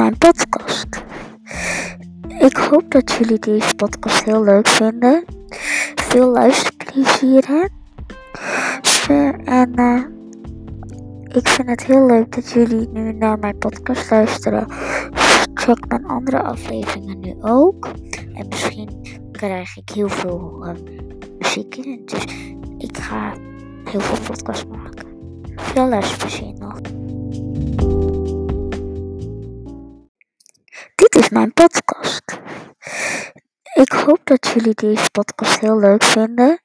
mijn podcast. Ik hoop dat jullie deze podcast heel leuk vinden. Veel luisterplezier. En uh, ik vind het heel leuk dat jullie nu naar mijn podcast luisteren. Check mijn andere afleveringen nu ook. En misschien krijg ik heel veel uh, muziek in. Dus ik ga heel veel podcasts maken. Veel luisterplezier nog. Mijn podcast. Ik hoop dat jullie deze podcast heel leuk vinden.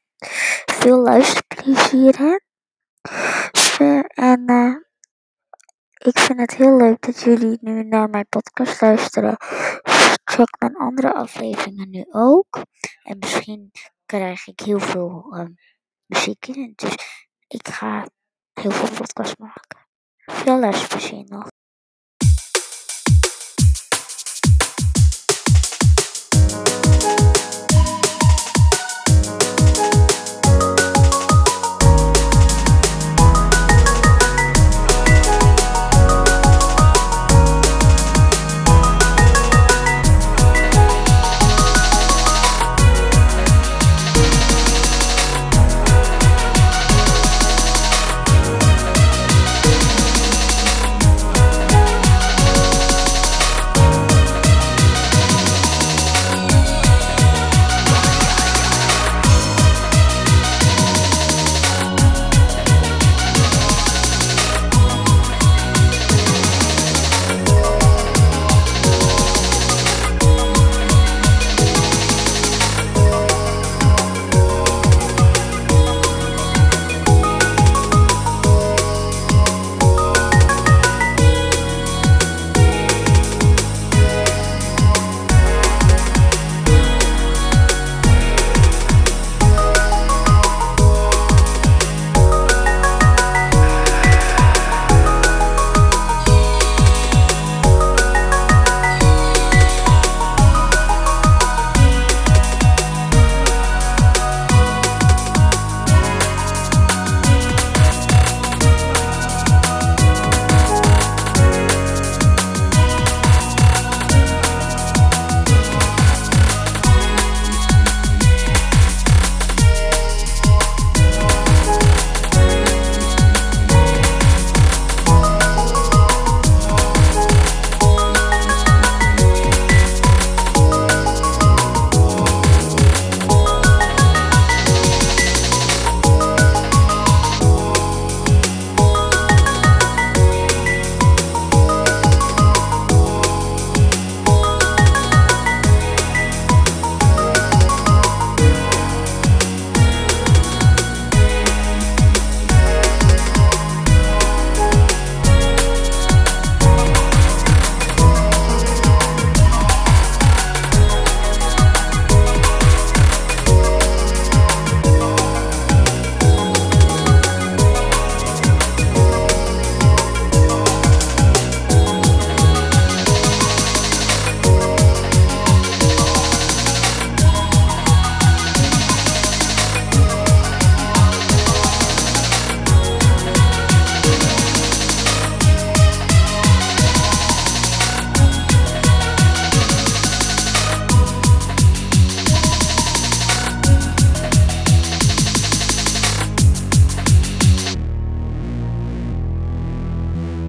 Veel luisterplezier. En uh, ik vind het heel leuk dat jullie nu naar mijn podcast luisteren. Check mijn andere afleveringen nu ook. En misschien krijg ik heel veel uh, muziek in. Dus ik ga heel veel podcasts maken. Veel luisterplezier nog.